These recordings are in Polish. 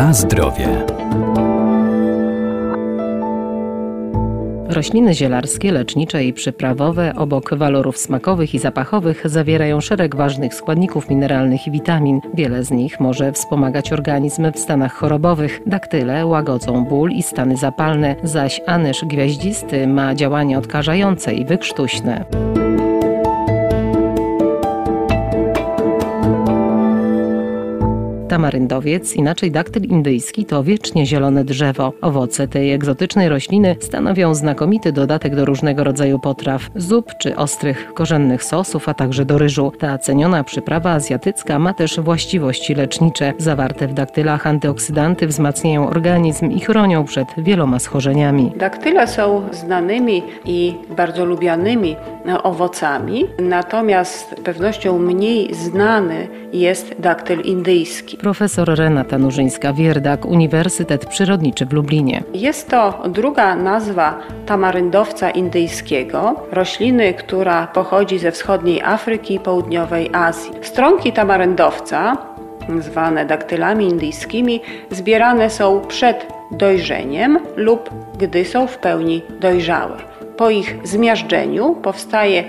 Na zdrowie. Rośliny zielarskie, lecznicze i przyprawowe obok walorów smakowych i zapachowych zawierają szereg ważnych składników mineralnych i witamin. Wiele z nich może wspomagać organizm w stanach chorobowych. Daktyle łagodzą ból i stany zapalne, zaś anyż gwiaździsty ma działanie odkażające i wykrztuśne. Tamaryndowiec, inaczej daktyl indyjski, to wiecznie zielone drzewo. Owoce tej egzotycznej rośliny stanowią znakomity dodatek do różnego rodzaju potraw, zup czy ostrych korzennych sosów, a także do ryżu. Ta ceniona przyprawa azjatycka ma też właściwości lecznicze. Zawarte w daktylach antyoksydanty wzmacniają organizm i chronią przed wieloma schorzeniami. Daktyle są znanymi i bardzo lubianymi owocami, natomiast pewnością mniej znany jest daktyl indyjski. Profesor Renata Nurzyńska-Wierdak, Uniwersytet Przyrodniczy w Lublinie. Jest to druga nazwa tamaryndowca indyjskiego, rośliny, która pochodzi ze wschodniej Afryki i południowej Azji. Stronki tamaryndowca, zwane daktylami indyjskimi, zbierane są przed dojrzeniem lub gdy są w pełni dojrzałe. Po ich zmiażdżeniu powstaje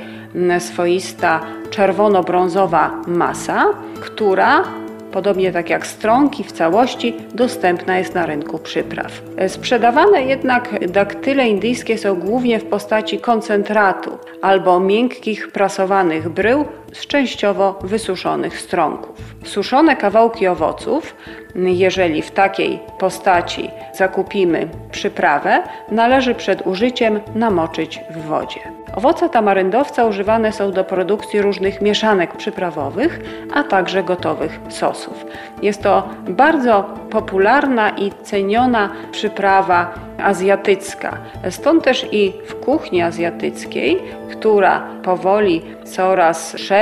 swoista czerwono-brązowa masa, która podobnie tak jak stronki w całości, dostępna jest na rynku przypraw. Sprzedawane jednak daktyle indyjskie są głównie w postaci koncentratu albo miękkich prasowanych brył z częściowo wysuszonych stronków. Suszone kawałki owoców, jeżeli w takiej postaci zakupimy przyprawę, należy przed użyciem namoczyć w wodzie. Owoce tamaryndowca używane są do produkcji różnych mieszanek przyprawowych, a także gotowych sosów. Jest to bardzo popularna i ceniona przyprawa azjatycka. Stąd też i w kuchni azjatyckiej, która powoli coraz szerzej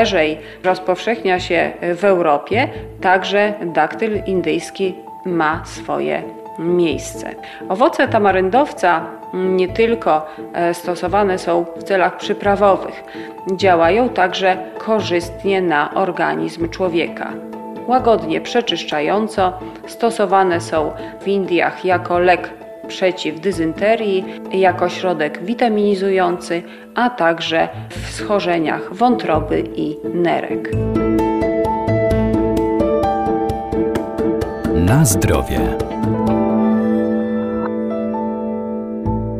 rozpowszechnia się w Europie, także daktyl indyjski ma swoje miejsce. Owoce tamaryndowca nie tylko e, stosowane są w celach przyprawowych, działają także korzystnie na organizm człowieka. Łagodnie przeczyszczająco stosowane są w Indiach jako lek przeciw dyzynterii, jako środek witaminizujący, a także w schorzeniach wątroby i nerek. Na zdrowie.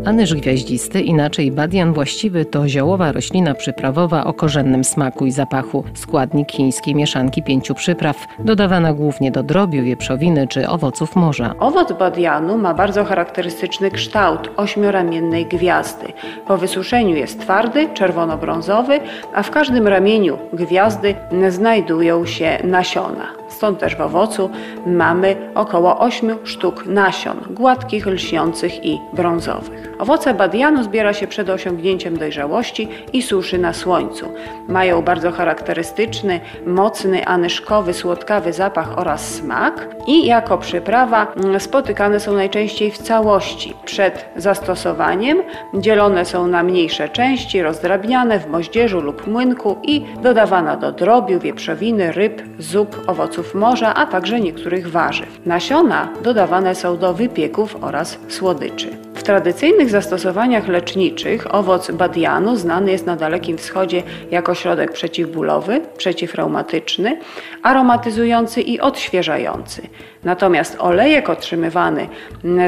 Anyż gwiaździsty, inaczej badian właściwy, to ziołowa roślina przyprawowa o korzennym smaku i zapachu. Składnik chińskiej mieszanki pięciu przypraw, dodawana głównie do drobiu, wieprzowiny czy owoców morza. Owoc badianu ma bardzo charakterystyczny kształt ośmioramiennej gwiazdy. Po wysuszeniu jest twardy, czerwono-brązowy, a w każdym ramieniu gwiazdy znajdują się nasiona. Stąd też w owocu mamy około 8 sztuk nasion, gładkich, lśniących i brązowych. Owoce badianu zbiera się przed osiągnięciem dojrzałości i suszy na słońcu. Mają bardzo charakterystyczny, mocny, anyszkowy, słodkawy zapach oraz smak i jako przyprawa mm, spotykane są najczęściej w całości. Przed zastosowaniem dzielone są na mniejsze części, rozdrabniane w moździerzu lub młynku i dodawana do drobiu, wieprzowiny, ryb, zup, owoców morza, a także niektórych warzyw. Nasiona dodawane są do wypieków oraz słodyczy. W tradycyjnych zastosowaniach leczniczych owoc badianu znany jest na Dalekim Wschodzie jako środek przeciwbólowy, przeciwreumatyczny, aromatyzujący i odświeżający. Natomiast olejek otrzymywany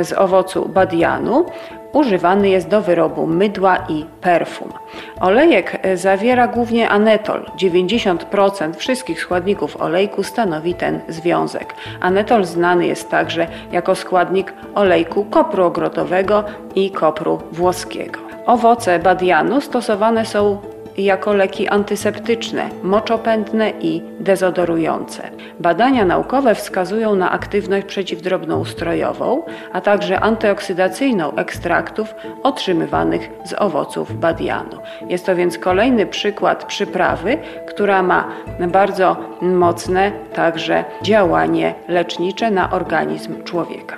z owocu badianu używany jest do wyrobu mydła i perfum. Olejek zawiera głównie anetol. 90% wszystkich składników olejku stanowi ten związek. Anetol znany jest także jako składnik olejku kopru ogrodowego i kopru włoskiego. Owoce badianu stosowane są jako leki antyseptyczne, moczopędne i dezodorujące. Badania naukowe wskazują na aktywność przeciwdrobnoustrojową, a także antyoksydacyjną ekstraktów otrzymywanych z owoców badianu. Jest to więc kolejny przykład przyprawy, która ma bardzo mocne także działanie lecznicze na organizm człowieka.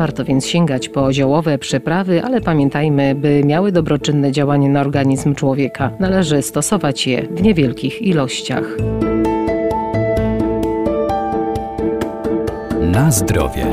Warto więc sięgać po ziołowe przyprawy, ale pamiętajmy, by miały dobroczynne działanie na organizm człowieka, należy stosować je w niewielkich ilościach. Na zdrowie.